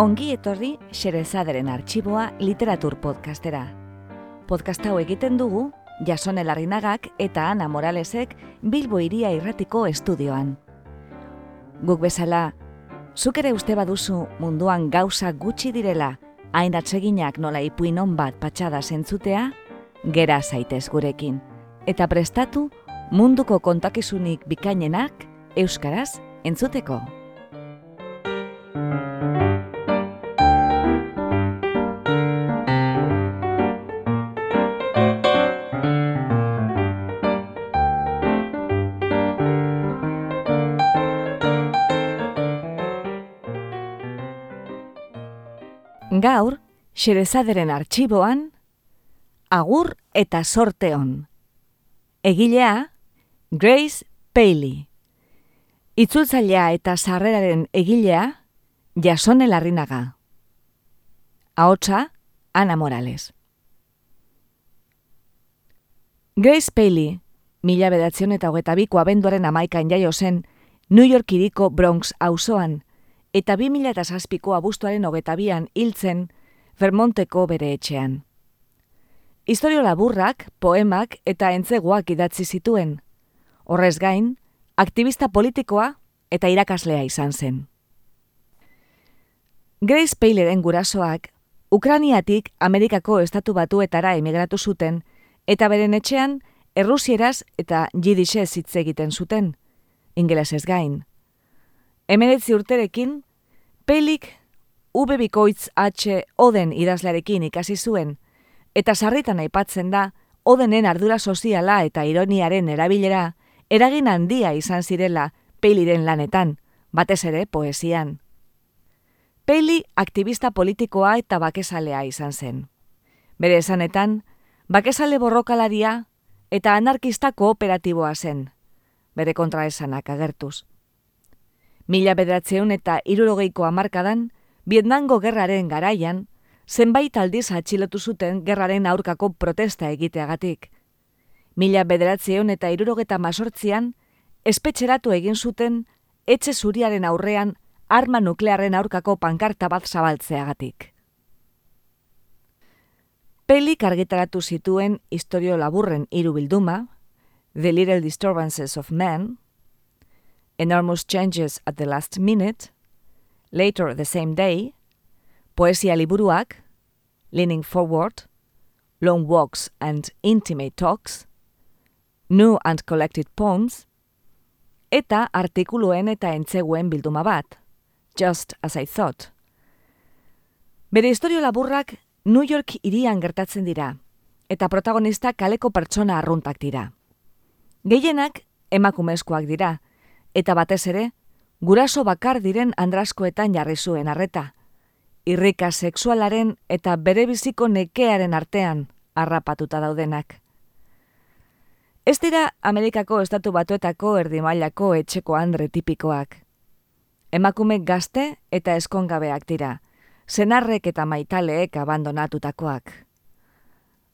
Ongi etorri Xerezaderen arxiboa literatur podcastera. Podcast hau egiten dugu Jasone Larrinagak eta Ana Moralesek Bilbo Iria Irratiko estudioan. Guk bezala, zuk ere uste baduzu munduan gauza gutxi direla, hain atseginak nola ipuin bat patxada zentzutea, gera zaitez gurekin. Eta prestatu munduko kontakizunik bikainenak euskaraz entzuteko. Gaur, Xerezaderen arxiboan, agur eta sorte hon. Egilea, Grace Paley. Itzultzailea eta sarreraren egilea, Jasone Larrinaga. Ahotsa, Ana Morales. Grace Paley, mila bedatzen eta hogeta biko abenduaren amaikan jaio zen, New York iriko Bronx auzoan, eta bi mila eta zazpiko abuztuaren hogeta bian hiltzen Vermonteko bere etxean. Historio laburrak, poemak eta entzeguak idatzi zituen. Horrez gain, aktivista politikoa eta irakaslea izan zen. Grace Payleren gurasoak, Ukraniatik Amerikako estatu batuetara emigratu zuten, eta beren etxean, errusieraz eta jidixez hitz egiten zuten, ingelesez gain. Emeretzi urterekin, Pelik V bikoitz H Oden idazlearekin ikasi zuen, eta sarritan aipatzen da, Odenen ardura soziala eta ironiaren erabilera, eragin handia izan zirela Peliren lanetan, batez ere poesian. Peli aktivista politikoa eta bakesalea izan zen. Bere esanetan, bakesale borrokalaria eta anarkista kooperatiboa zen, bere kontraesanak agertuz. Mila bederatzeun eta irurogeiko amarkadan, Vietnamgo gerraren garaian, zenbait aldiz atxilotu zuten gerraren aurkako protesta egiteagatik. Mila bederatzeun eta irurogeta masortzian, espetxeratu egin zuten, etxe zuriaren aurrean, arma nuklearen aurkako pankarta bat zabaltzeagatik. Pelik argitaratu zituen historio laburren hiru bilduma, The Little Disturbances of Men, Enormous Changes at the Last Minute, Later the Same Day, Poesia liburuak, Leaning Forward, Long Walks and Intimate Talks, New and Collected Poems, eta artikuluen eta entzeguen bilduma bat, Just as I Thought. Bere historio laburrak New York irian gertatzen dira, eta protagonista kaleko pertsona arruntak dira. Gehienak emakumezkoak dira, eta batez ere, guraso bakar diren andraskoetan jarri zuen arreta. Irrika sexualaren eta bere biziko nekearen artean harrapatuta daudenak. Ez dira Amerikako estatu batuetako erdimailako etxeko andre tipikoak. Emakume gazte eta eskongabeak dira, zenarrek eta maitaleek abandonatutakoak.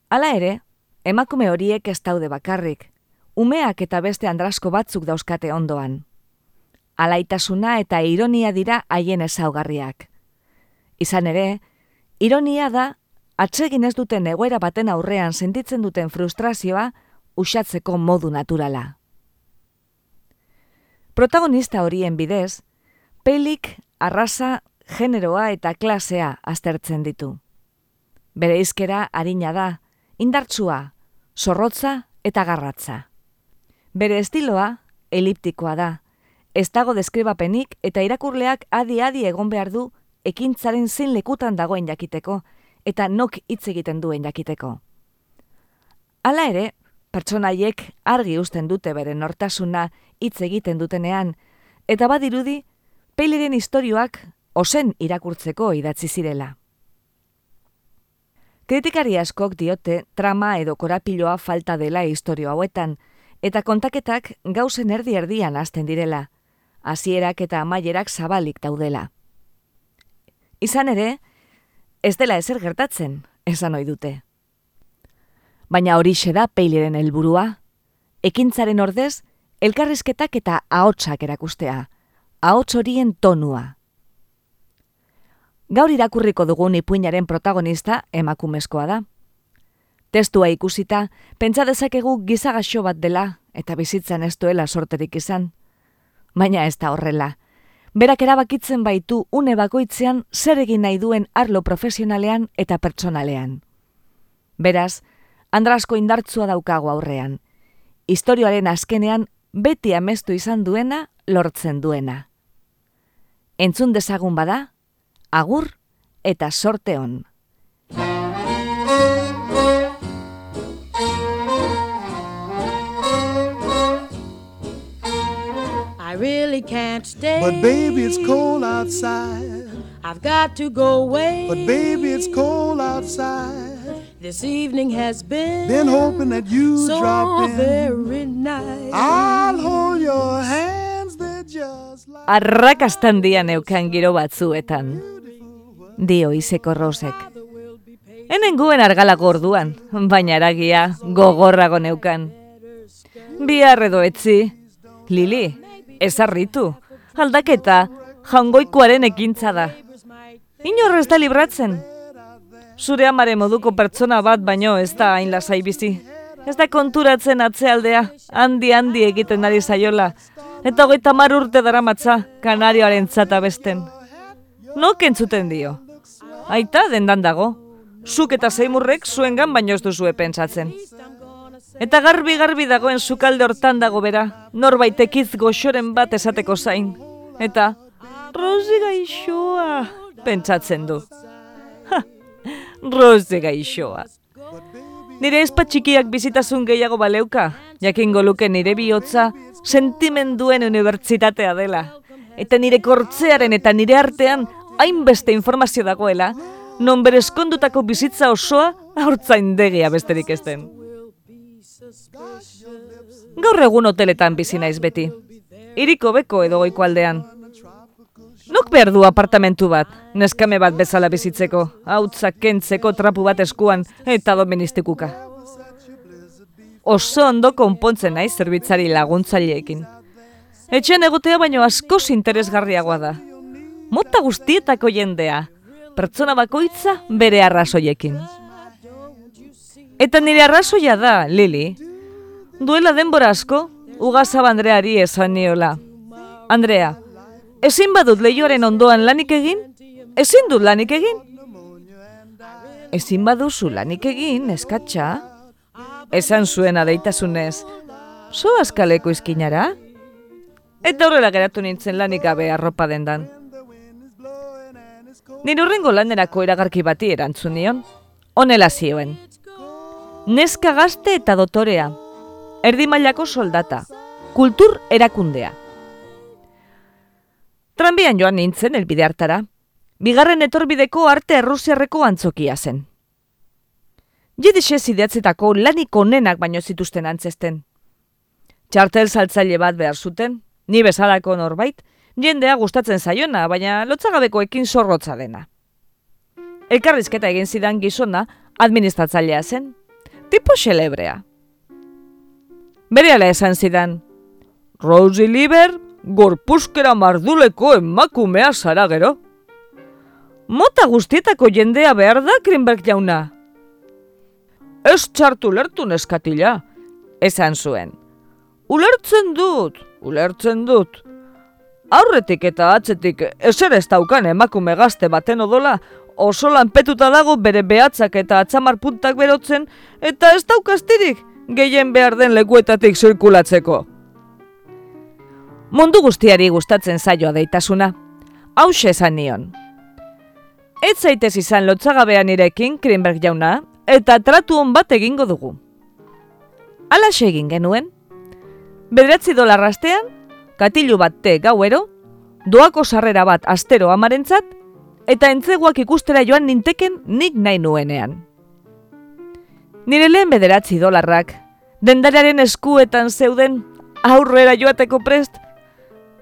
Hala ere, emakume horiek ez daude bakarrik, umeak eta beste andrasko batzuk dauzkate ondoan. Alaitasuna eta ironia dira haien ezaugarriak. Izan ere, ironia da, atsegin ez duten egoera baten aurrean sentitzen duten frustrazioa usatzeko modu naturala. Protagonista horien bidez, pelik, arrasa, generoa eta klasea aztertzen ditu. Bere izkera harina da, indartsua, zorrotza eta garratza. Bere estiloa eliptikoa da. Ez dago deskribapenik eta irakurleak adi-adi egon behar du ekintzaren zein lekutan dagoen jakiteko eta nok hitz egiten duen jakiteko. Hala ere, pertsonaiek argi uzten dute bere nortasuna hitz egiten dutenean eta badirudi Peiliren istorioak osen irakurtzeko idatzi zirela. Kritikari askok diote trama edo korapiloa falta dela historio hauetan, eta kontaketak gauzen erdi erdian hasten direla, hasierak eta amaierak zabalik daudela. Izan ere, ez dela ezer gertatzen, esan ohi dute. Baina hori da peileren helburua, ekintzaren ordez, elkarrizketak eta ahotsak erakustea, ahots horien tonua. Gaur irakurriko dugun ipuinaren protagonista emakumezkoa da. Testua ikusita, pentsa dezakegu gizagaxo bat dela eta bizitzan ez duela sorterik izan. Baina ez da horrela. Berak erabakitzen baitu une bakoitzean zer egin nahi duen arlo profesionalean eta pertsonalean. Beraz, Andrasko indartzua daukago aurrean. Historioaren azkenean beti amestu izan duena lortzen duena. Entzun dezagun bada, agur eta sorte hon. Really can't stay. But baby, it's cold outside. I've got to go away. But baby, it's cold outside. This evening has been, Been hoping that you so drop in. very nice. I'll hold your hands, they're just like Arrakastan dian eukan giro batzuetan. Dio izeko rosek. Enenguen argalako orduan, baina eragia gogorrago neukan. Bihar edo etzi. Lili, ezarritu. Aldaketa, jangoikoaren ekintza da. Inorrez da libratzen. Zure amare moduko pertsona bat baino ez da hain lasai bizi. Ez da konturatzen atzealdea, handi handi egiten ari zaiola. Eta hogeita mar urte daramatza, kanarioaren zata besten. Nok entzuten dio. Aita dendan dago. Zuk eta zeimurrek zuengan baino ez duzue pentsatzen. Eta garbi-garbi dagoen sukalde hortan dago bera, norbait ekiz goxoren bat esateko zain. Eta, Rosi gaixoa, pentsatzen du. Ha, Rosi gaixoa. Nire espatxikiak bizitasun gehiago baleuka, jakingo luke nire bihotza sentimenduen unibertsitatea dela. Eta nire kortzearen eta nire artean hainbeste informazio dagoela, non bere eskondutako bizitza osoa haurtzaindegia besterik ez den. Gaur egun hoteletan bizi naiz beti. Iriko beko edo goiko aldean. Nok behar du apartamentu bat, neskame bat bezala bizitzeko, hautzak kentzeko trapu bat eskuan eta doministikuka. Oso ondo konpontzen naiz zerbitzari laguntzaileekin. Etxean egotea baino askoz interesgarriagoa da. Mota guztietako jendea, pertsona bakoitza bere arrazoiekin. Eta nire arrazoia da, Lili. Duela denbora asko, Ugazab Andreari esan niola. Andrea, ezin badut lehioaren ondoan lanik egin? Ezin dut lanik egin? Ezin baduzu lanik egin, eskatxa? Esan zuen adeitasunez, zo askaleko izkinara? Eta horrela geratu nintzen lanik gabe arropa dendan. Nire horrengo lanerako eragarki bati erantzun nion. Honela zioen. Neska gazte eta dotorea. Erdi mailako soldata. Kultur erakundea. Tranbian joan nintzen elbide hartara. Bigarren etorbideko arte errusiarreko antzokia zen. Jidixez idatzetako lanik onenak baino zituzten antzesten. Txartel saltzaile bat behar zuten, ni bezalako norbait, jendea gustatzen zaiona, baina lotzagabekoekin zorrotza dena. Elkarrizketa egin zidan gizona administratzailea zen, tipo xelebrea. Berehala esan zidan, Rosie Liber, gorpuskera marduleko emakumea zara gero. Mota guztietako jendea behar da, Krimberg jauna. Ez txartu lertu neskatila, esan zuen. Ulertzen dut, ulertzen dut. Aurretik eta atzetik ezer ez daukan emakume gazte baten odola, oso lanpetuta dago bere behatzak eta atzamar puntak berotzen, eta ez daukastirik gehien behar den lekuetatik zirkulatzeko. Mundu guztiari gustatzen zaioa deitasuna. Hauxe esan nion. Ez zaitez izan lotzagabean irekin, Krimberg jauna, eta tratu hon bat egingo dugu. Alaxe egin genuen. Bederatzi dolar astean, katilu bat te gauero, doako sarrera bat astero amarentzat, eta entzeguak ikustera joan ninteken nik nahi nuenean. Nire lehen bederatzi dolarrak, dendariaren eskuetan zeuden aurrera joateko prest,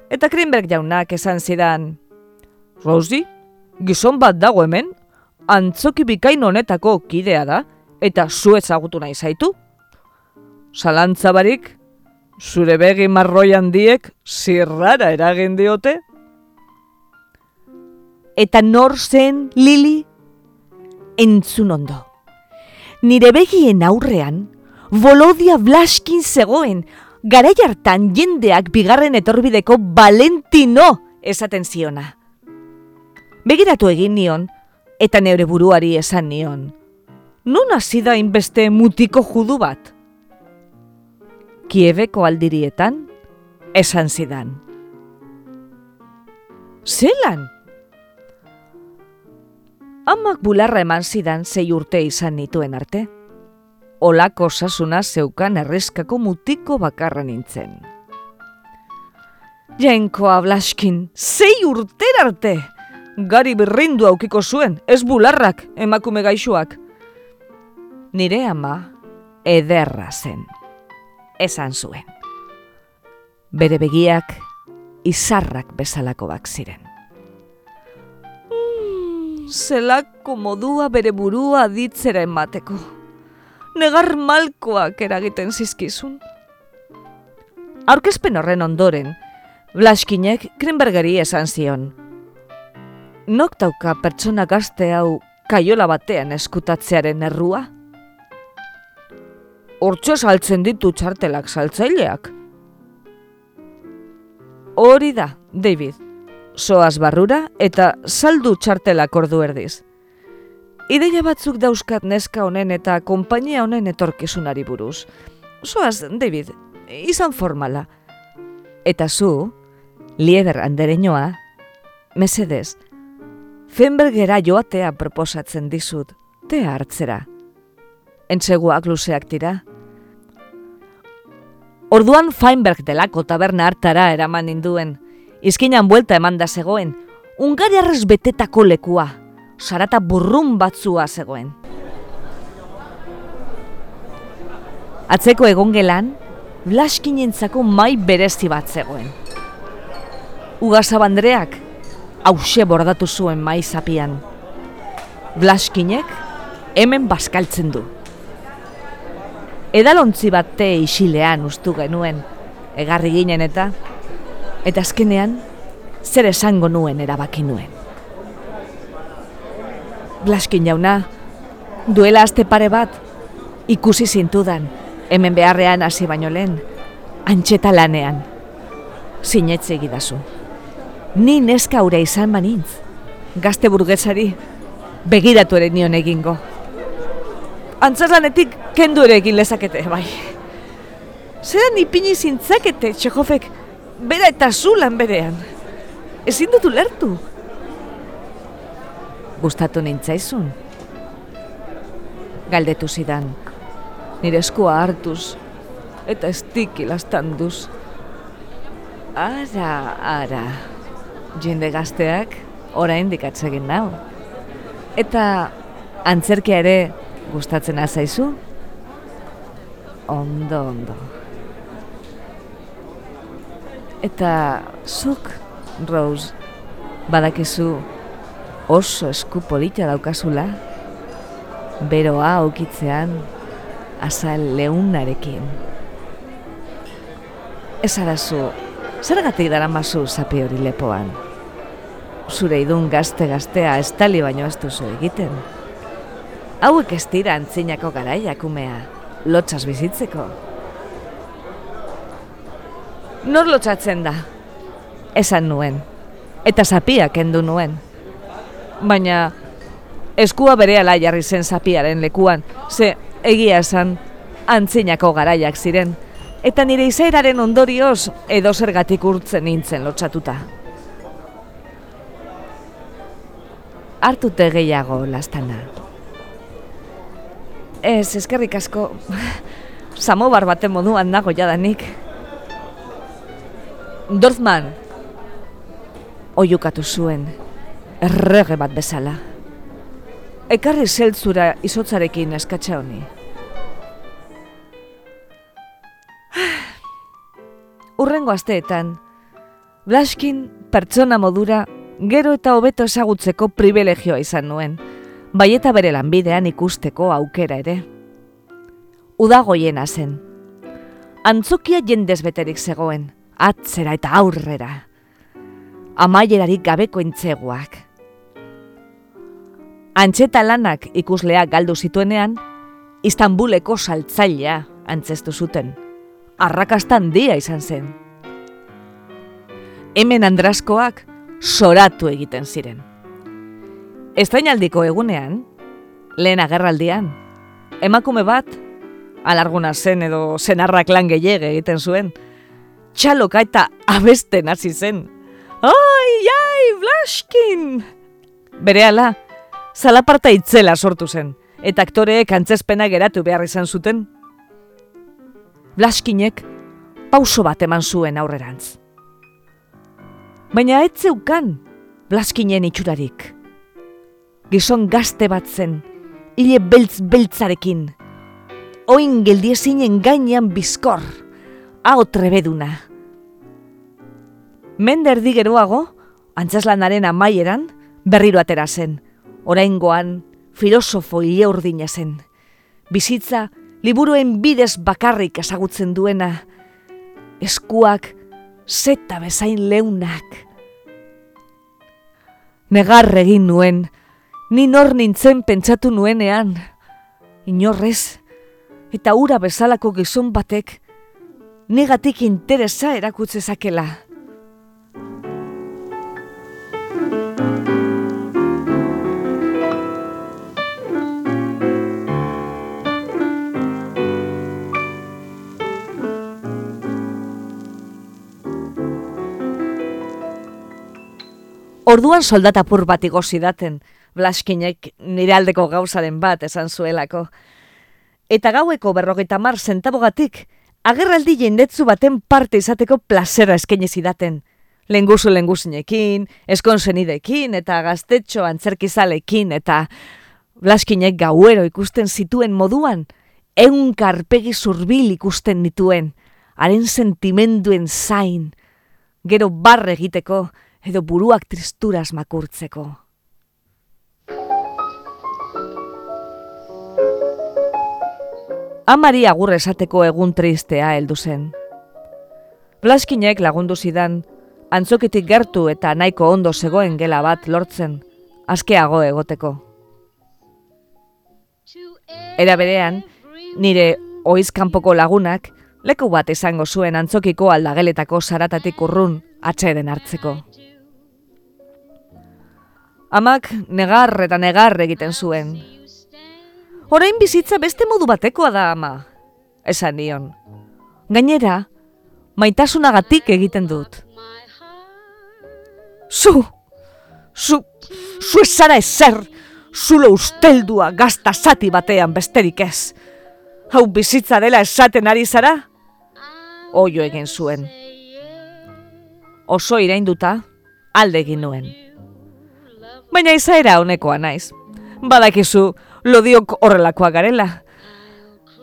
eta Krimberg jaunak esan zidan, Rosi, gizon bat dago hemen, antzoki bikain honetako kidea da, eta zu ezagutu nahi zaitu. Zalantzabarik, zure begi marroi handiek zirrara eragin diote? Eta nor zen Lili? Entzun ondo. Nire begien aurrean, Volodia Blaskin zegoen, garai hartan jendeak bigarren etorbideko Valentino esaten ziona. Begiratu egin nion, eta neure buruari esan nion. Non hasi da inbeste mutiko judu bat? Kiebeko aldirietan, esan zidan. Zelan? Amak bularra eman zidan zei urte izan nituen arte. Olako sasuna zeukan erreskako mutiko bakarra nintzen. Jainko ablaskin, zei urter arte! Gari birrindu aukiko zuen, ez bularrak emakume gaixuak. Nire ama ederra zen, esan zuen. Bere begiak izarrak bezalako bak ziren. Zelako modua bere burua ditzera emateko. Negar malkoak eragiten zizkizun. Aurkezpen horren ondoren, Blaskinek Krenbergeri esan zion. Nok dauka pertsona gazte hau kaiola batean eskutatzearen errua? Hortxe saltzen ditu txartelak saltzaileak. Hori da, David. Soaz barrura eta saldu txartelak ordu erdiz. Ideia batzuk dauzkat neska honen eta konpainia honen etorkizunari buruz. Soaz, David, izan formala. Eta zu, lieder andereñoa, mesedez, Fenbergera joatea proposatzen dizut, te hartzera. Entseguak luzeak dira. Orduan Feinberg delako taberna hartara eraman ninduen. Izkinan buelta eman da zegoen, Ungariarrez betetako lekua, sarata burrun batzua zegoen. Atzeko egongelan, Blaskinentzako mai berezi bat zegoen. Ugazabandreak hause bordatu zuen mai zapian. Blaskinek hemen baskaltzen du. Edalontzi bat te isilean ustu genuen, egarri ginen eta, eta azkenean, zer esango nuen erabaki nuen. Blaskin jauna, duela aste pare bat, ikusi zintudan, hemen beharrean hasi baino lehen, antxeta lanean. Sinetze egidazu. Ni neska ura izan banintz, gazte burgesari, begiratu ere nion egingo. Antzarlanetik kendu ere egin lezakete, bai. Zeran ipini zintzakete, txekofek, bera eta zulan berean. Ezin dut ulertu. Gustatu nintzaizun. Galdetu zidan. Nire eskua hartuz. Eta estiki lastanduz. Ara, ara. Jende gazteak orain dikatzegin nau. Eta antzerkia ere gustatzen azaizu? Ondo, ondo. Eta zuk, Rose, badakizu oso esku polita daukazula, beroa aukitzean azal leunarekin. Ez arazu, zergatik dara mazu zapi hori lepoan? Zure idun gazte-gaztea estali baino ez duzu egiten. Hauek ez dira antzinako garaiak umea, lotxaz bizitzeko. Nor lotxatzen da? Esan nuen, eta zapia kendu nuen. Baina, eskua bere ala jarri zen zapiaren lekuan, ze egia esan antzinako garaiak ziren, eta nire izairaren ondorioz edo zergatik urtzen nintzen lotxatuta. Artute gehiago lastana. Ez, eskerrik asko, samobar baten moduan nago jadanik. Dorfman, oiukatu zuen, errege bat bezala. Ekarri zeltzura izotzarekin eskatxa honi. Urrengo asteetan, Blaskin pertsona modura gero eta hobeto ezagutzeko privilegioa izan nuen, bai eta bere lanbidean ikusteko aukera ere. Udagoiena zen. Antzokia jendez beterik zegoen, atzera eta aurrera. Amaierarik gabeko entzeguak, Antxeta lanak ikuslea galdu zituenean, Istanbuleko saltzailea antzestu zuten. Arrakastan dia izan zen. Hemen andraskoak soratu egiten ziren. Estrainaldiko egunean, lehen agerraldian, emakume bat, alarguna zen edo zenarrak lan gehiege egiten zuen, txaloka eta abesten hasi zen. Ai, ai, Blaskin! Bere ala, zalaparta itzela sortu zen, eta aktoreek antzespena geratu behar izan zuten. Blaskinek pauso bat eman zuen aurrerantz. Baina ez zeukan Blaskinen itxurarik. Gizon gazte bat zen, hile beltz beltzarekin. Oin geldiezinen gainean bizkor, hau trebeduna. Mende erdi geroago, antzeslanaren amaieran, berriro atera zen. Oraingoan, filosofo hile zen. Bizitza, liburuen bidez bakarrik ezagutzen duena. Eskuak, zeta bezain leunak. Negar egin nuen, ni nor nintzen pentsatu nuenean. Inorrez, eta ura bezalako gizon batek, negatik interesa erakutzezakela. Orduan soldatapur bat igozi daten, Blaskinek nire aldeko gauzaren bat esan zuelako. Eta gaueko berrogeita mar zentabogatik, agerraldi jendetzu baten parte izateko plazera eskaini zidaten. Lenguzu lenguzinekin, eskonsenidekin eta gaztetxo antzerkizalekin eta Blaskinek gauero ikusten zituen moduan, egun karpegi zurbil ikusten nituen, haren sentimenduen zain, gero barre egiteko edo buruak tristuraz makurtzeko. Amari agur esateko egun tristea heldu zen. Blaskinek lagundu zidan, antzokitik gertu eta nahiko ondo zegoen gela bat lortzen, askeago egoteko. Era berean, nire oizkanpoko lagunak, leku bat izango zuen antzokiko aldageletako saratatik urrun atxeden hartzeko. Amak negar eta negar egiten zuen, Orain bizitza beste modu batekoa da ama, esan nion. Gainera, maitasunagatik egiten dut. Zu, zu, zu esara ezer, zulo usteldua gazta zati batean besterik ez. Hau bizitza dela esaten ari zara? Oio egin zuen. Oso irainduta, alde egin nuen. Baina izaera honekoa naiz. Badakizu, lodiok horrelakoa garela.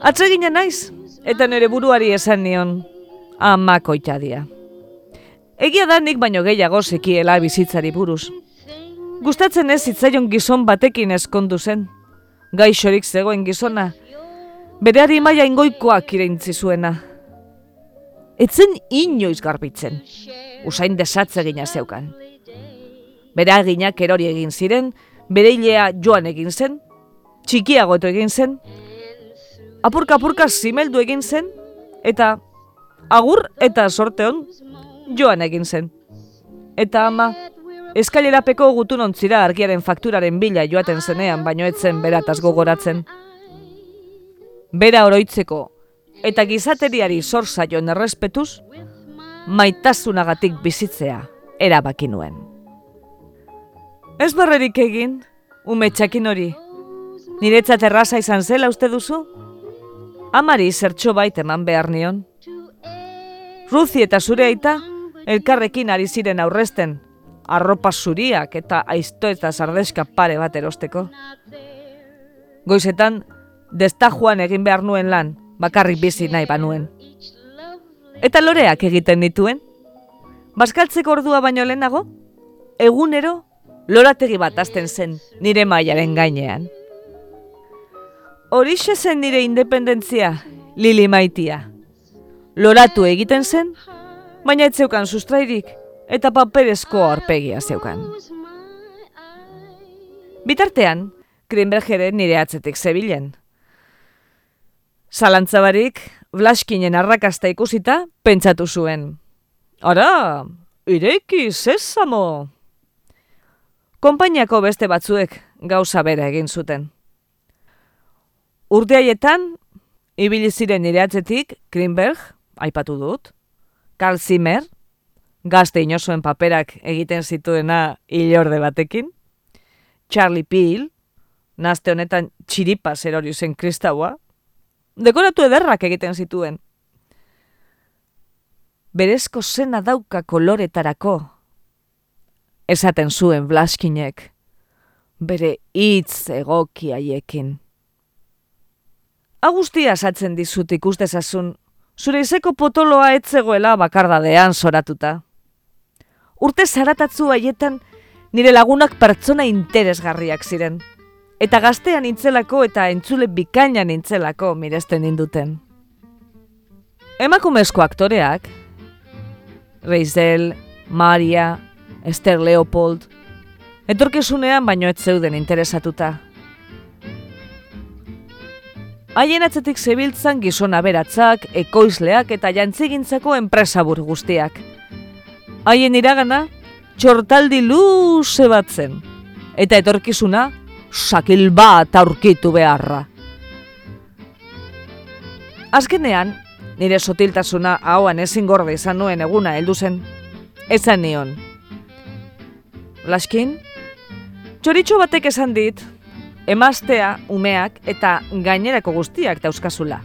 Atsegina naiz, eta nire buruari esan nion, amako itadia. Egia da nik baino gehiago zekiela bizitzari buruz. Gustatzen ez zitzaion gizon batekin eskondu zen. Gaixorik zegoen gizona, bereari maia ingoikoak ireintzi zuena. Etzen inoiz garbitzen, usain desatze gina zeukan. Bere aginak erori egin ziren, bere joan egin zen, txikiagotu egin zen, apurka-apurka zimeldu egin zen, eta agur eta sorteon joan egin zen. Eta ama, eskailerapeko gutun ontzira argiaren fakturaren bila joaten zenean, baino etzen berataz gogoratzen. Bera oroitzeko eta gizateriari zor zaion errespetuz, maitasunagatik bizitzea erabaki nuen. Ez barrerik egin, ume txakin hori, Niretzat erraza izan zela uste duzu? Amari zertxo bait eman behar nion. Ruzi eta zure aita, elkarrekin ari ziren aurrezten, arropa zuriak eta aizto eta zardeska pare bat erosteko. Goizetan, desta joan egin behar nuen lan, bakarrik bizi nahi banuen. Eta loreak egiten dituen? Baskaltzeko ordua baino lehenago? Egunero, lorategi bat azten zen nire mailaren gainean. Horixe zen nire independentzia, Lili maitia. Loratu egiten zen, baina ez zeukan sustrairik eta paperezko arpegia zeukan. Bitartean, Greenberg ere nire atzetik zebilen. Zalantzabarik, Blaskinen arrakasta ikusita, pentsatu zuen. Ara, ireki sesamo! Konpainiako beste batzuek gauza bera egin zuten. Urte haietan, ibili ziren nire atzetik, Greenberg, aipatu dut, Carl Zimmer, gazte inosoen paperak egiten zituena ilorde batekin, Charlie Peel, nazte honetan txiripa erori zen kristaua, dekoratu ederrak egiten zituen. Berezko zena dauka koloretarako, esaten zuen Blaskinek, bere hitz egoki haiekin. Agustia asatzen dizut ikustezazun, zure izeko potoloa etzegoela bakardadean soratuta. Urte zaratatzu haietan, nire lagunak pertsona interesgarriak ziren. Eta gaztean intzelako eta entzule bikainan intzelako miresten induten. Emakumezko aktoreak, Reizel, Maria, Esther Leopold, etorkizunean baino ez zeuden interesatuta. Haien atzetik zebiltzan gizona beratzak, ekoizleak eta jantzigintzako enpresabur guztiak. Haien iragana, txortaldi luze batzen. Eta etorkizuna, sakil bat aurkitu beharra. Azkenean, nire sotiltasuna hauan ezin gorde izan nuen eguna heldu zen. Ezan nion. Laskin, txoritxo batek esan dit, emaztea, umeak eta gainerako guztiak dauzkazula.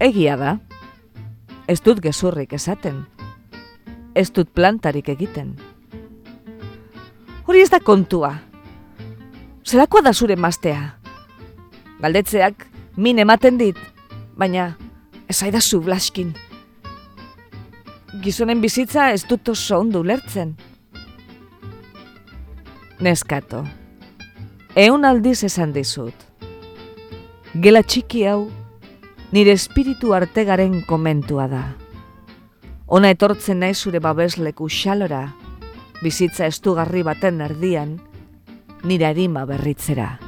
Egia da, ez dut gezurrik esaten, ez dut plantarik egiten. Hori ez da kontua. Zerakoa da zure emaztea? Galdetzeak min ematen dit, baina ez aidazu blaskin. Gizonen bizitza ez dut oso ondo ulertzen. Neskato, eun aldiz esan dizut. Gela txiki hau, nire espiritu artegaren komentua da. Ona etortzen nahi zure babesleku xalora, bizitza estugarri baten erdian, nire arima berritzera.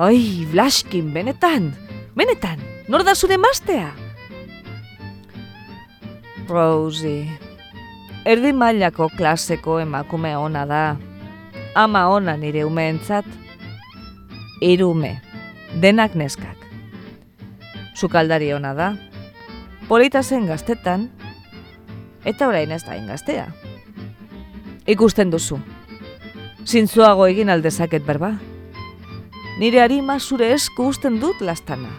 Oi, Blaskin, benetan, benetan, nor da zure mastea? Rosie, erdi mailako klaseko emakume ona da. Ama ona nire umeentzat. Irume, denak neskak. Sukaldari ona da. Polita zen gaztetan, eta orain ez da ingaztea. Ikusten duzu. Zintzuago egin aldezaket berba. Nire harima zure esku usten dut lastana.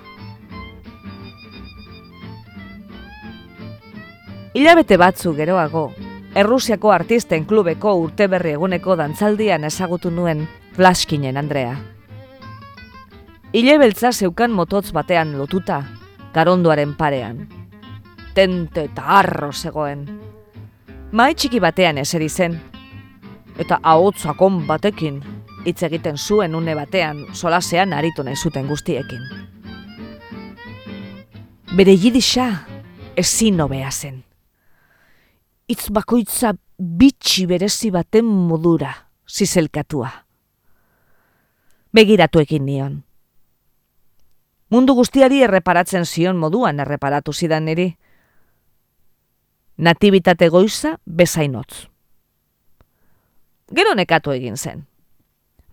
Hilabete batzu geroago, Errusiako artisten klubeko urteberri eguneko dantzaldian ezagutu nuen Blaskinen Andrea. Ile beltza zeukan mototz batean lotuta, garondoaren parean. Tente eta arro zegoen. Mai txiki batean eseri zen, eta ahotzakon batekin hitz egiten zuen une batean solasean aritu nahi zuten guztiekin. Bere jidisa ezin hobea zen itz bakoitza bitxi berezi baten modura, zizelkatua. Begiratu egin nion. Mundu guztiari erreparatzen zion moduan erreparatu zidan niri. Natibitate goiza bezainotz. Gero nekatu egin zen.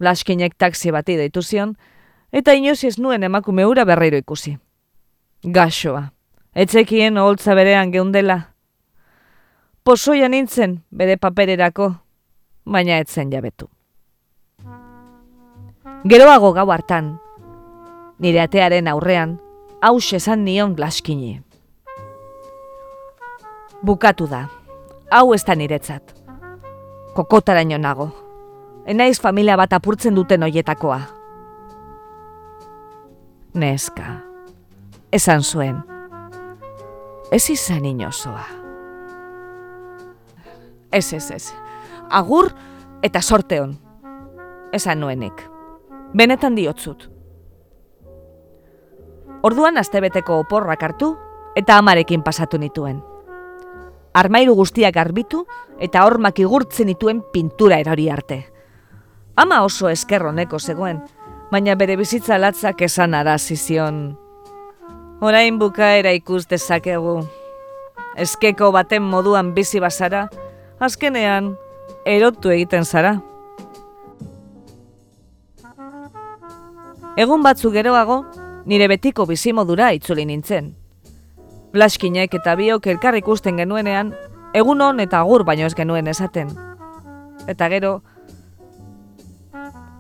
Laskinek taksi bati deitu zion, eta inozi ez nuen emakume ura berreiro ikusi. Gaxoa, etzekien holtza berean geundela, posoia nintzen bere papererako, baina etzen jabetu. Geroago gau hartan, nire atearen aurrean, haus esan nion glaskini. Bukatu da, hau ez da niretzat. Kokotaraino nago, enaiz familia bat apurtzen duten hoietakoa. Neska, esan zuen, ez izan inozoa. Ez, ez, ez. Agur eta sorte hon. Esan nuenik. Benetan diotzut. Orduan astebeteko oporrak hartu eta amarekin pasatu nituen. Armairu guztiak garbitu eta hormak igurtzen nituen pintura erori arte. Ama oso eskerroneko zegoen, baina bere bizitza latzak esan arazi zion. Orain bukaera ikus dezakegu. Eskeko baten moduan bizi bazara, azkenean erotu egiten zara. Egun batzu geroago, nire betiko bizimodura itzuli nintzen. Blaskinek eta biok elkar ikusten genuenean, egun hon eta agur baino ez genuen esaten. Eta gero,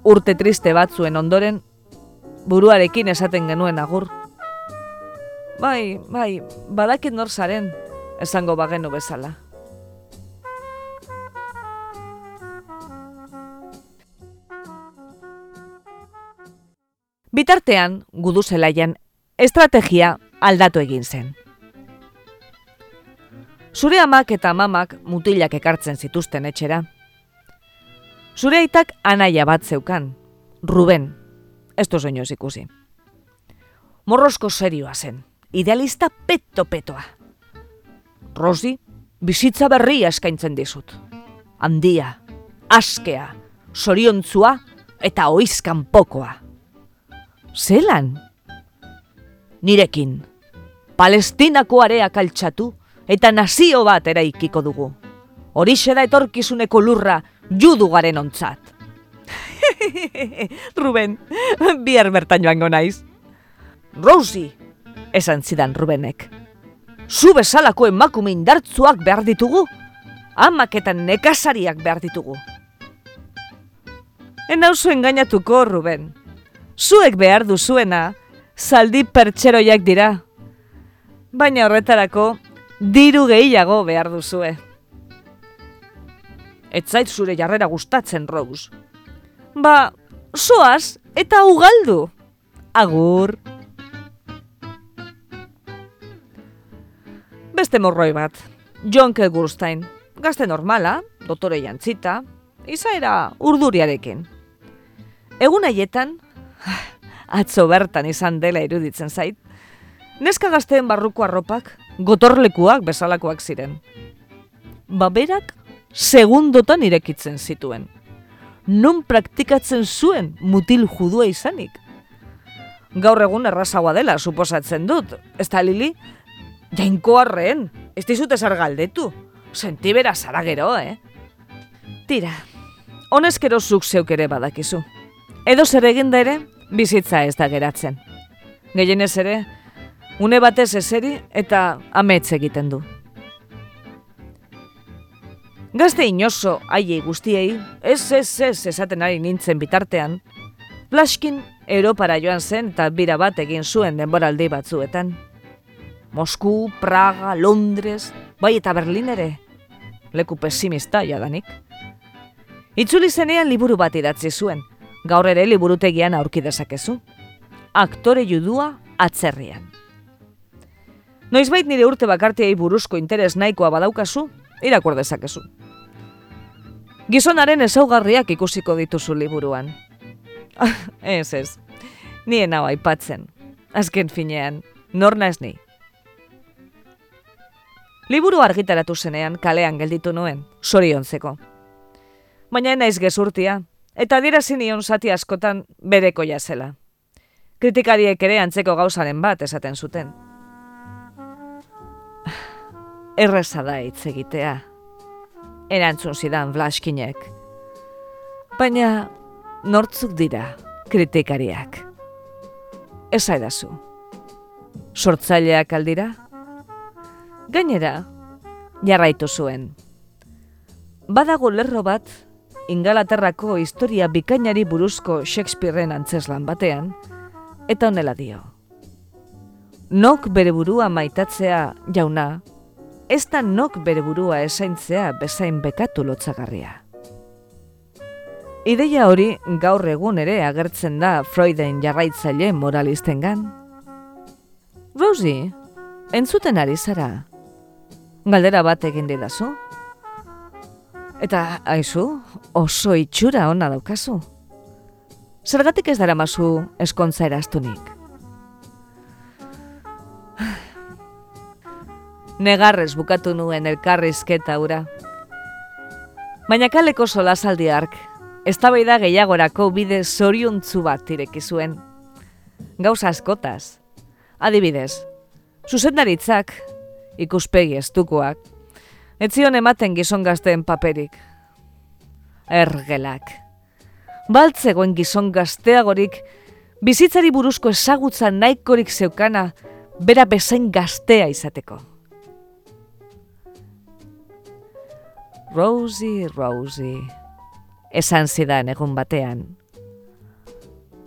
urte triste batzuen ondoren, buruarekin esaten genuen agur. Bai, bai, badakit nor zaren, esango bagenu bezala. Bitartean, gudu zelaian, estrategia aldatu egin zen. Zure amak eta mamak mutilak ekartzen zituzten etxera. Zure aitak anaia bat zeukan, Ruben, ez du soñoz ikusi. Morrosko serioa zen, idealista peto-petoa. Rosi, bizitza berria eskaintzen dizut. Handia, askea, soriontzua eta oizkan pokoa. Zelan? Nirekin, palestinako area kaltxatu eta nazio bat eraikiko dugu. Horixe da etorkizuneko lurra judu garen ontzat. Ruben, bihar bertan joango naiz. Rosi, esan zidan Rubenek. Zu bezalako emakume indartzuak behar ditugu, amak eta nekazariak behar ditugu. Enauzu engainatuko, Ruben. Zuek behar duzuena, zaldi pertseroiak dira. Baina horretarako, diru gehiago behar duzue. Ez zait zure jarrera gustatzen, Rose. Ba, soaz eta ugaldu. Agur. Beste morroi bat, John Kelgurstein. Gazte normala, dotore jantzita, izaera urduriarekin. Egun haietan, atzo bertan izan dela iruditzen zait, neska gazteen barruko arropak gotorlekuak bezalakoak ziren. Baberak segundotan irekitzen zituen. Non praktikatzen zuen mutil judua izanik. Gaur egun errazagoa dela, suposatzen dut. Ez da, Lili? Jainko arreen, ez dizut ezar galdetu. Sentibera zara gero, eh? Tira, honezkero zuk zeuk ere badakizu. Edo zer eginda ere, bizitza ez da geratzen. Gehienez ere, une batez eseri eta amets egiten du. Gazte inoso haiei guztiei, ez ez ez esaten ari nintzen bitartean, Plaskin Europara joan zen eta bira bat egin zuen denboraldi batzuetan. Mosku, Praga, Londres, bai eta Berlin ere, leku pesimista jadanik. Itzuli zenean liburu bat idatzi zuen, gaur ere liburutegian aurki dezakezu. Aktore judua atzerrian. Noizbait nire urte bakartiei buruzko interes nahikoa badaukazu, irakur dezakezu. Gizonaren ezaugarriak ikusiko dituzu liburuan. ez ez, nien hau aipatzen. Azken finean, nor naiz ni. Liburu argitaratu zenean kalean gelditu nuen, soriontzeko. Baina naiz gezurtia, eta adierazi nion zati askotan bereko zela. Kritikariek ere antzeko gauzaren bat esaten zuten. Erreza da hitz egitea. Erantzun zidan Vlaskinek. Baina nortzuk dira kritikariak. Ez aidazu. Sortzaileak aldira? Gainera, jarraitu zuen. Badago lerro bat, Ingalaterrako historia bikainari buruzko Shakespeareen antzeslan batean, eta honela dio. Nok bere burua maitatzea jauna, ez da nok bere burua esaintzea bezain bekatu lotzagarria. Ideia hori gaur egun ere agertzen da Freuden jarraitzaile moralistengan. Rosie, entzuten ari zara. Galdera bat egin didazu? Eta, aizu, oso itxura ona daukazu. Zergatik ez dara mazu eskontza eraztunik? Negarrez bukatu nuen elkarrizketa ura. Baina kaleko solasaldi ark, eztabaida gehiagorako bide zoriontzu bat ireki zuen. Gauza askotaz. Adibidez, zuzendaritzak, ikuspegi estukoak, etzion ematen gizon gazteen paperik. Ergelak. Baltzegoen gizon gazteagorik, bizitzari buruzko ezagutza nahikorik zeukana, bera bezain gaztea izateko. Rosie, Rosie, esan zidan egun batean.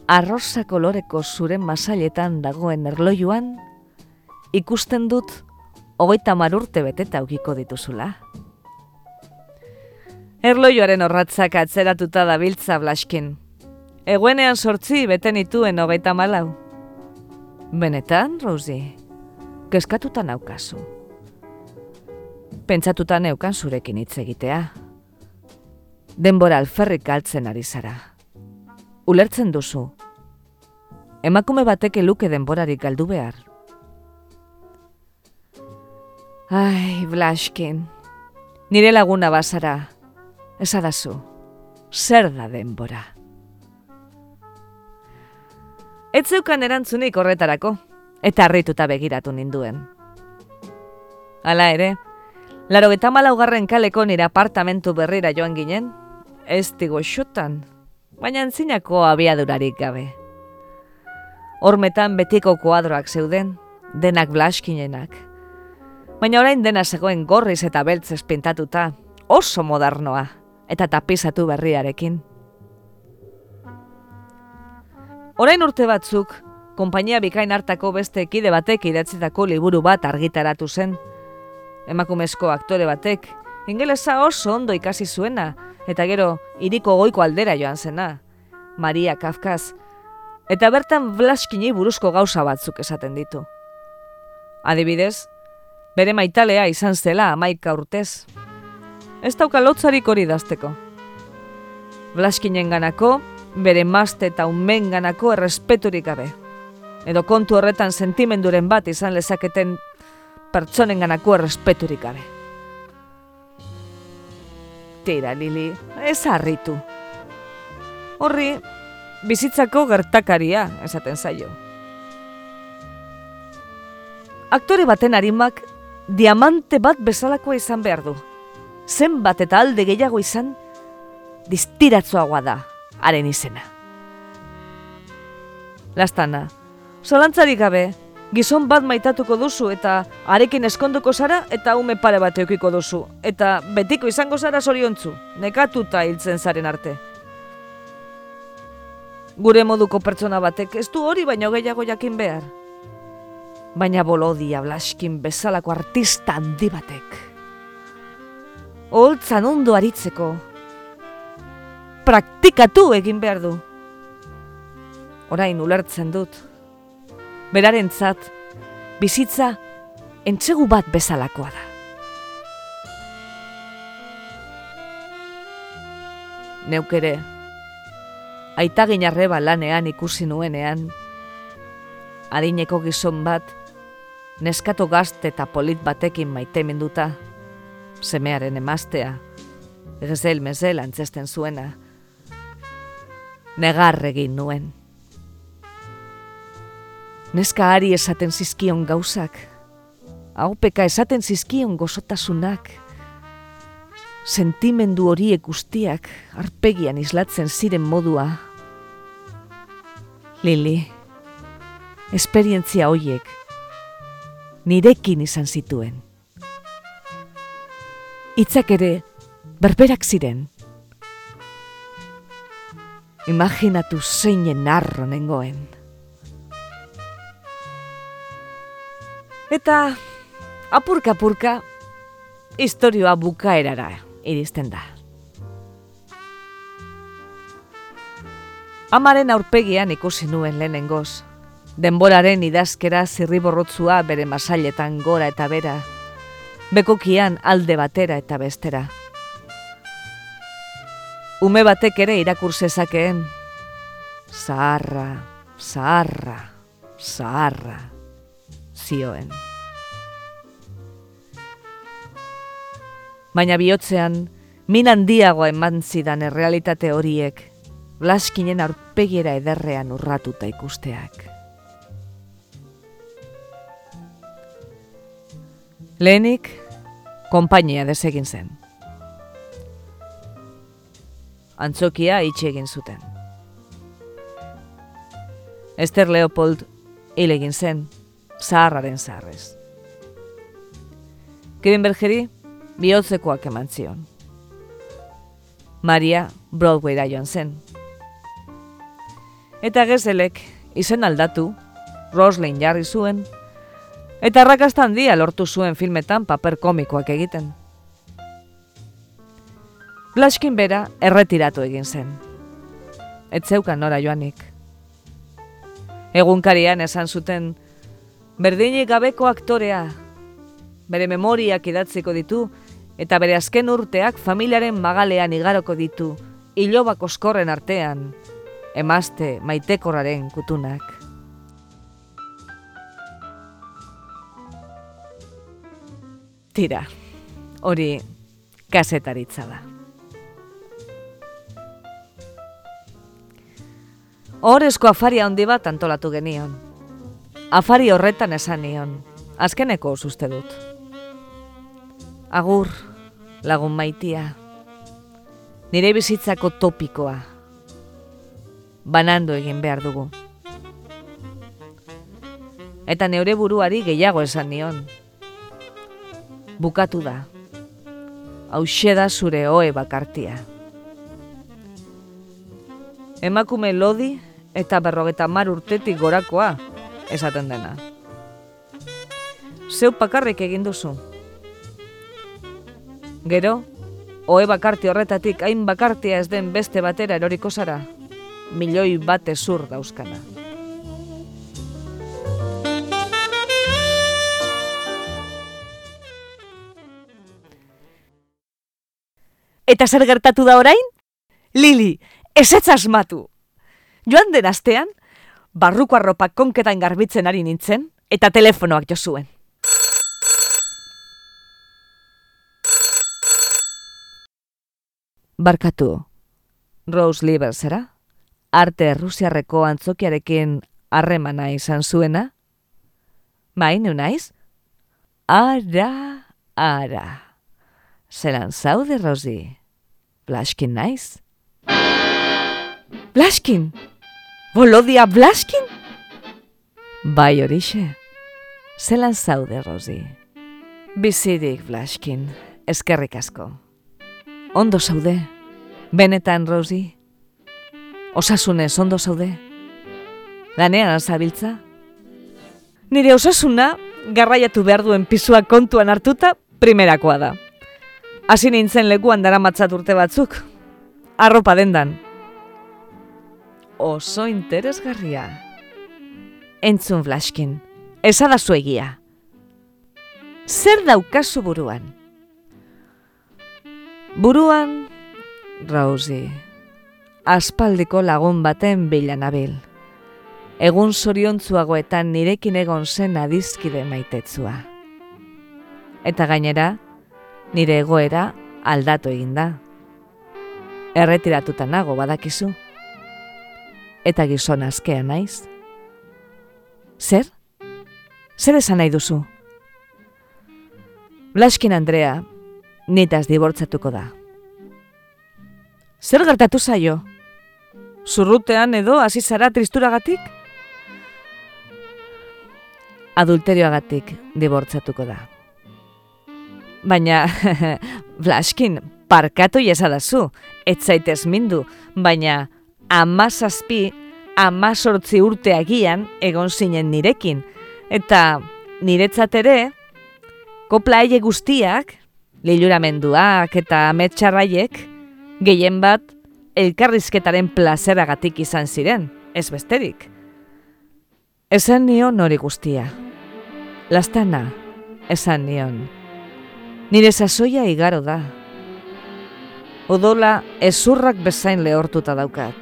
Arroza koloreko zure masailetan dagoen erlojuan, ikusten dut hogeita marurte beteta aukiko dituzula. Erlojuaren horratzak atzeratuta da biltza blaskin. Eguenean sortzi beten ituen hogeita malau. Benetan, Rosie, keskatuta naukazu. Pentsatuta neukan zurekin hitz egitea. Denbora alferrik galtzen ari zara. Ulertzen duzu. Emakume batek luke denborarik galdu behar. Ai, Blaskin. Nire laguna bazara. Esadazu. Zer da denbora? Ez zeukan erantzunik horretarako, eta harrituta begiratu ninduen. Hala ere, laro eta malaugarren kaleko nire apartamentu berrira joan ginen, ez digo xotan, baina antzinako abiadurarik gabe. Hormetan betiko kuadroak zeuden, denak blaskinenak. Baina orain dena zegoen gorriz eta beltzez pintatuta, oso modernoa, eta tapizatu berriarekin. Orain urte batzuk, konpainia bikain hartako beste ekide batek idatzitako liburu bat argitaratu zen. Emakumezko aktore batek, ingelesa oso ondo ikasi zuena, eta gero iriko goiko aldera joan zena, Maria Kafkaz, eta bertan Blaskini buruzko gauza batzuk esaten ditu. Adibidez, bere maitalea izan zela amaika urtez. Ez dauka lotzarik hori dazteko. Blaskinen ganako, bere mazte eta unmen ganako errespeturik gabe. Edo kontu horretan sentimenduren bat izan lezaketen pertsonen ganako errespeturik gabe. Tira, Lili, ez harritu. Horri, bizitzako gertakaria esaten zaio. Aktore baten harimak diamante bat bezalakoa izan behar du. Zenbat eta alde gehiago izan, distiratzoagoa da haren izena. Lastana, solantzarik gabe, gizon bat maitatuko duzu eta arekin eskonduko zara eta ume pare bat eukiko duzu. Eta betiko izango zara zoriontzu, nekatuta hiltzen zaren arte. Gure moduko pertsona batek ez du hori baino gehiago jakin behar. Baina bolodia blaskin bezalako artista handi batek. Holtzan ondo aritzeko, praktikatu egin behar du. Orain ulertzen dut. Berarentzat bizitza entzegu bat bezalakoa da. Neuk ere, aitagin arreba lanean ikusi nuenean, adineko gizon bat, neskato gazte eta polit batekin maite minduta, semearen emaztea, egezel mezel antzesten zuena, negar egin nuen. Neska ari esaten zizkion gauzak, haupeka esaten zizkion gozotasunak, sentimendu horiek guztiak arpegian islatzen ziren modua. Lili, esperientzia hoiek nirekin izan zituen. Itzak ere berberak ziren. Imaginatu zeinen narro nengoen. Eta apurka-apurka historioa bukaerara iristen da. Amaren aurpegian ikusi nuen lehenengoz. Denboraren idazkera zirriborrotzua bere masailetan gora eta bera. Bekokian alde batera eta bestera ume batek ere irakur zezakeen. Zaharra, zaharra, zaharra, zioen. Baina bihotzean, Min handiagoa eman zidan errealitate horiek, Blaskinen aurpegiera ederrean urratuta ikusteak. Lehenik, konpainia desegin zen. Antzokia itxe egin zuten. Esther Leopold hil egin zen, zaharraren zaharrez. Kirenbergeri bihotzekoak eman zion. Maria Broadwayra joan zen. Eta gezelek izen aldatu, Roslin jarri zuen, eta arrakasta handia lortu zuen filmetan paper komikoak egiten. Blaskin bera erretiratu egin zen. Etzeukan nora joanik. Egunkarian esan zuten, berdinik gabeko aktorea, bere memoriak idatziko ditu, eta bere azken urteak familiaren magalean igaroko ditu, ilobak oskorren artean, emazte maitekorraren kutunak. Tira, hori kasetaritza da. Horrezko afari handi bat antolatu genion. Afari horretan esan nion, azkeneko uste dut. Agur, lagun maitia, nire bizitzako topikoa, banando egin behar dugu. Eta neure buruari gehiago esan nion, bukatu da. Hau da zure oe bakartia. Emakume lodi eta berrogeta mar urtetik gorakoa esaten dena. Zeu pakarrik egin duzu. Gero, oe bakarti horretatik hain bakartia ez den beste batera eroriko zara, milioi bate zur dauzkana. Eta zer gertatu da orain? Lili, ez ez asmatu. Joan den astean, barruko arropak konketan garbitzen ari nintzen, eta telefonoak jo zuen. Barkatu, Rose Lieber zera? Arte Rusiarreko antzokiarekin harremana izan zuena? Bai, naiz? Ara, ara. Zeran zaude, Rosi? Blaskin naiz? Blaskin? Bolodia Blaskin? Bai horixe. Zelan zaude, Rosi? Bizirik, Blaskin. Eskerrik asko. Ondo zaude? Benetan, Rosi? Osasunez, ondo zaude? Lanean azabiltza? Nire osasuna, garraiatu behar duen pisua kontuan hartuta, primerakoa da. Hasi nintzen lekuan dara matzat urte batzuk. Arropa dendan. Oso interesgarria. Entzun Flaskin, ezada zuegia. Zer daukazu buruan? Buruan, Rauzi, aspaldiko lagun baten bilan abil. Egun zoriontzuagoetan nirekin egon zen adizkide maitetzua. Eta gainera, nire egoera aldatu egin da. Erretiratuta nago badakizu. Eta gizon askea naiz. Zer? Zer esan nahi duzu? Blaskin Andrea, nitaz dibortzatuko da. Zer gertatu zaio? Zurrutean edo hasi zara tristuragatik? Adulterioagatik dibortzatuko da baina Blaskin, parkatu jesadazu, ez zaitez mindu, baina amazazpi, amazortzi urte agian egon zinen nirekin, eta niretzat ere, kopla aile guztiak, liluramenduak eta ametxarraiek, gehien bat, elkarrizketaren plazeragatik izan ziren, ez besterik. Esan nion hori guztia. Lastana, esan nion. Nire sasoia igaro da. Odola ezurrak bezain lehortuta daukat.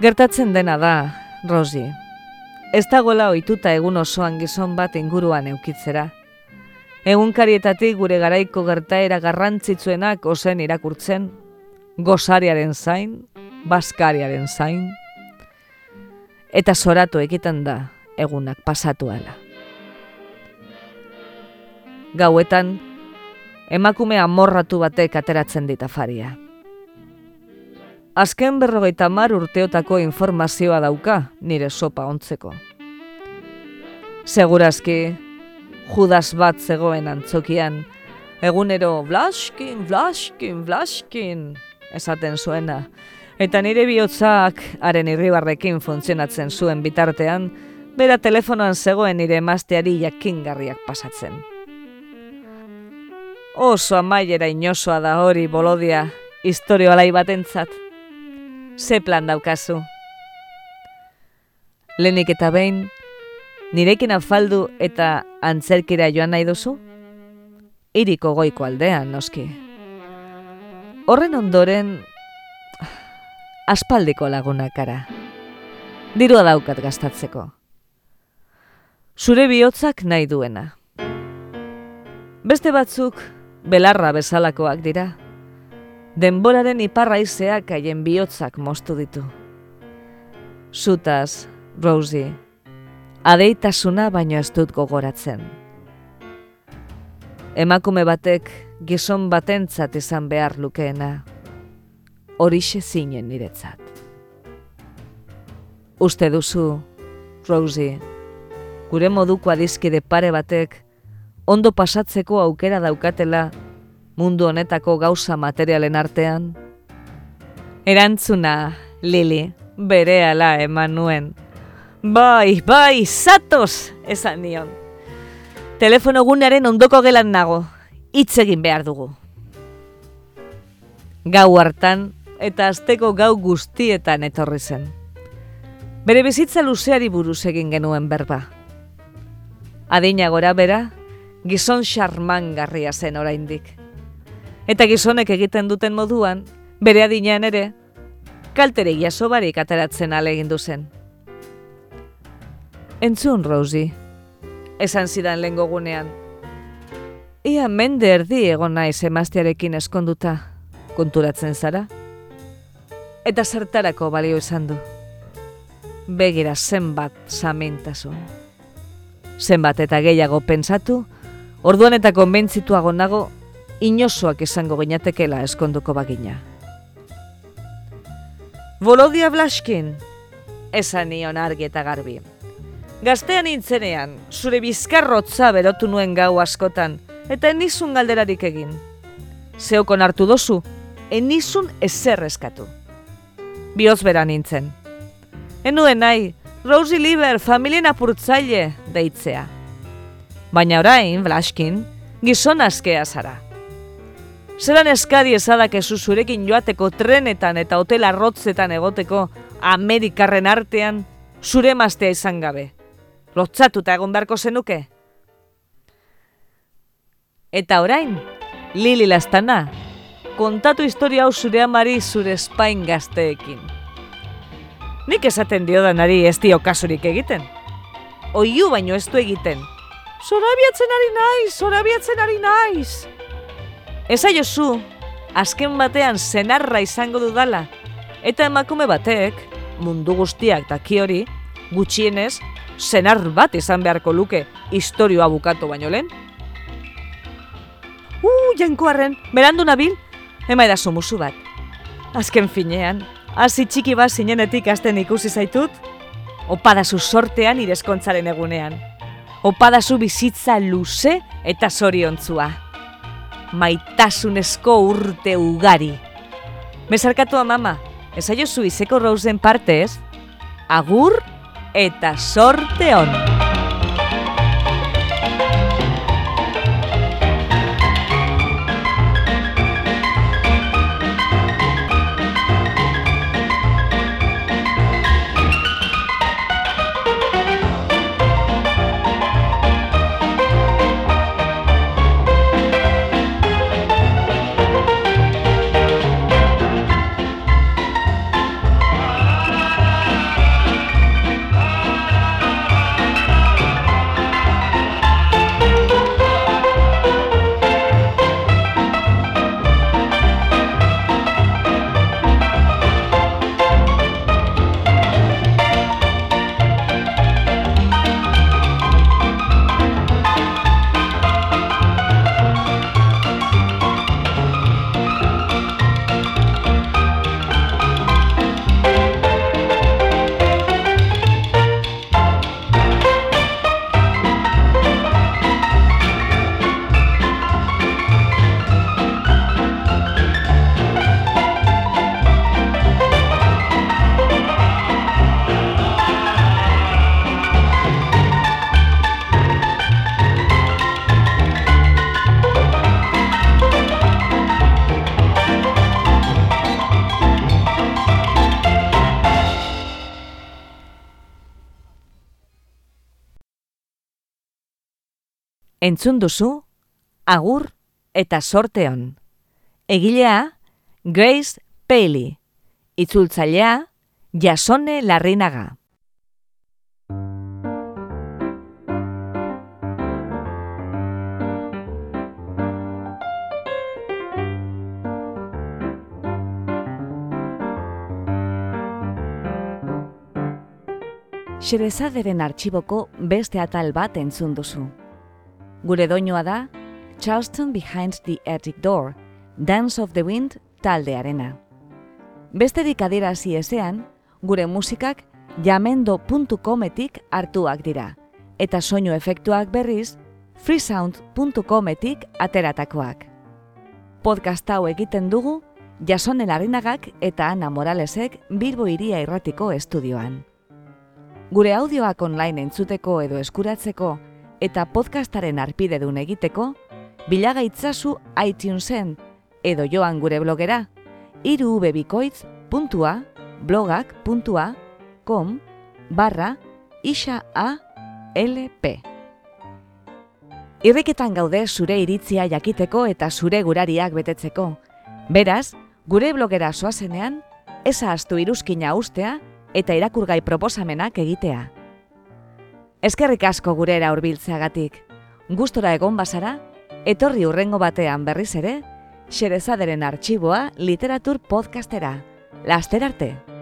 Gertatzen dena da, Rosi. Ez dagoela ohituta egun osoan gizon bat inguruan eukitzera. egunkarietatik gure garaiko gertaera garrantzitsuenak ozen irakurtzen, gozariaren zain, baskariaren zain, eta zoratu egiten da egunak pasatu ala. Gauetan, emakume amorratu batek ateratzen dit afaria. Azken berrogeita mar urteotako informazioa dauka nire sopa ontzeko. Segurazki, judas bat zegoen antzokian, egunero blaskin, blaskin, blaskin, esaten zuena. Eta nire bihotzak haren irribarrekin funtzionatzen zuen bitartean, bera telefonoan zegoen nire emazteari jakingarriak pasatzen. Oso amaiera inosoa da hori bolodia, historio alai batentzat. Ze plan daukazu? Lenik eta behin, nirekin afaldu eta antzerkira joan nahi duzu? Iriko goiko aldean, noski. Horren ondoren, aspaldiko lagunakara. Dirua daukat gastatzeko. Zure bihotzak nahi duena. Beste batzuk, belarra bezalakoak dira. Denboraren iparraizeak haien bihotzak moztu ditu. Zutaz, Rosie, adeitasuna baino ez dut gogoratzen. Emakume batek gizon batentzat izan behar lukeena, horixe zinen niretzat. Uste duzu, Rosie, gure moduko adizkide pare batek ondo pasatzeko aukera daukatela mundu honetako gauza materialen artean? Erantzuna, Lili, bere ala eman nuen. Bai, bai, zatoz, esan nion. Telefono gunearen ondoko gelan nago, hitz egin behar dugu. Gau hartan eta asteko gau guztietan etorri zen. Bere bizitza luzeari buruz egin genuen berba. Adina gora bera, gizon xarmangarria zen oraindik. Eta gizonek egiten duten moduan, bere adinean ere, kaltere jaso barik ateratzen alegin zen. Entzun, Rosie, esan zidan lehen gogunean. Ia mende erdi egon naiz emaztiarekin eskonduta, konturatzen zara? Eta zertarako balio izan du. Begira zenbat samintasun. Zenbat eta gehiago pentsatu, orduan eta konbentzituago nago, inosoak izango ginatekela eskonduko bagina. Volodia Blaskin, esan nion argi eta garbi. Gaztean intzenean, zure bizkarrotza berotu nuen gau askotan, eta enizun galderarik egin. Zeokon hartu dozu, enizun ezer eskatu. Bioz bera nintzen. Enuen nahi, Rosie Lieber familien apurtzaile deitzea. Baina orain, Blaskin, gizon askea zara. Zeran eskari ezadak ezu zurekin joateko trenetan eta hotel arrotzetan egoteko Amerikarren artean zure maztea izan gabe. Lotzatuta egon beharko zenuke? Eta orain, Lili Lastana, kontatu historia hau zure amari zure espain gazteekin. Nik esaten dio nari ez dio kasurik egiten. Oiu baino ez du egiten. Zorabiatzen ari naiz, zorabiatzen ari naiz. Eza jozu, azken batean zenarra izango dudala. Eta emakume batek, mundu guztiak daki hori, gutxienez, zenar bat izan beharko luke historioa bukatu baino lehen. Uh, jankoarren, berandu nabil, ema edazu musu bat. Azken finean, hasi txiki bat zinenetik azten ikusi zaitut, opadazu sortean irezkontzaren egunean. Opadazu bizitza luze eta zoriontzua. Maitasunezko urte ugari. Bezarkatu mama, ez aiozu izeko rosen partez, agur eta sorte hon. Entzun duzu, agur eta sorteon. Egilea, Grace Paley. Itzultzailea, Jasone Larrinaga. Xerezaderen artxiboko beste atal bat entzun duzu. Gure doinoa da Charleston Behind the Attic Door, Dance of the Wind taldearena. Besterik adierazi ezean, gure musikak jamendo.cometik hartuak dira, eta soinu efektuak berriz freesound.cometik ateratakoak. Podcast hau egiten dugu Jasonen Arinagak eta Ana Moralesek Bilbo Iria Irratiko estudioan. Gure audioak online entzuteko edo eskuratzeko eta podcastaren arpidedun egiteko, bilagaitzazu iTunesen edo joan gure blogera irubebikoitz.blogak.com barra isa a lp. Irriketan gaude zure iritzia jakiteko eta zure gurariak betetzeko. Beraz, gure blogera soazenean, eza astu iruzkina ustea eta irakurgai proposamenak egitea. Eskerrik asko gurera hurbiltzeagatik. Gustora egon bazara, etorri urrengo batean berriz ere, Xerezaderen arxiboa literatur podcastera. Laster arte!